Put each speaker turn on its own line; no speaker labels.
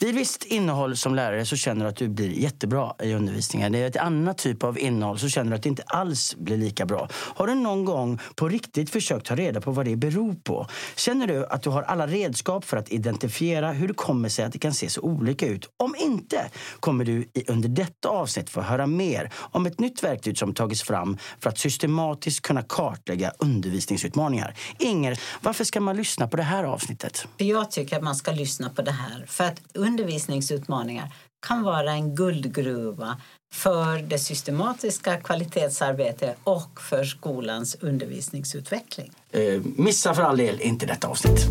Vid visst innehåll som lärare så känner du att du blir jättebra i undervisningen. Det är ett annat typ av innehåll så känner du att det inte alls blir lika bra. Har du någon gång på riktigt försökt ta reda på vad det beror på? Känner du att du har alla redskap för att identifiera hur det kommer sig att det kan se så olika ut? Om inte kommer du under detta avsnitt få höra mer om ett nytt verktyg som tagits fram för att systematiskt kunna kartlägga undervisningsutmaningar. Inger, varför ska man lyssna på det här avsnittet?
Jag tycker att man ska lyssna på det här för att undervisningsutmaningar kan vara en guldgruva för det systematiska kvalitetsarbetet och för skolans undervisningsutveckling.
Eh, missa för all del inte detta avsnitt.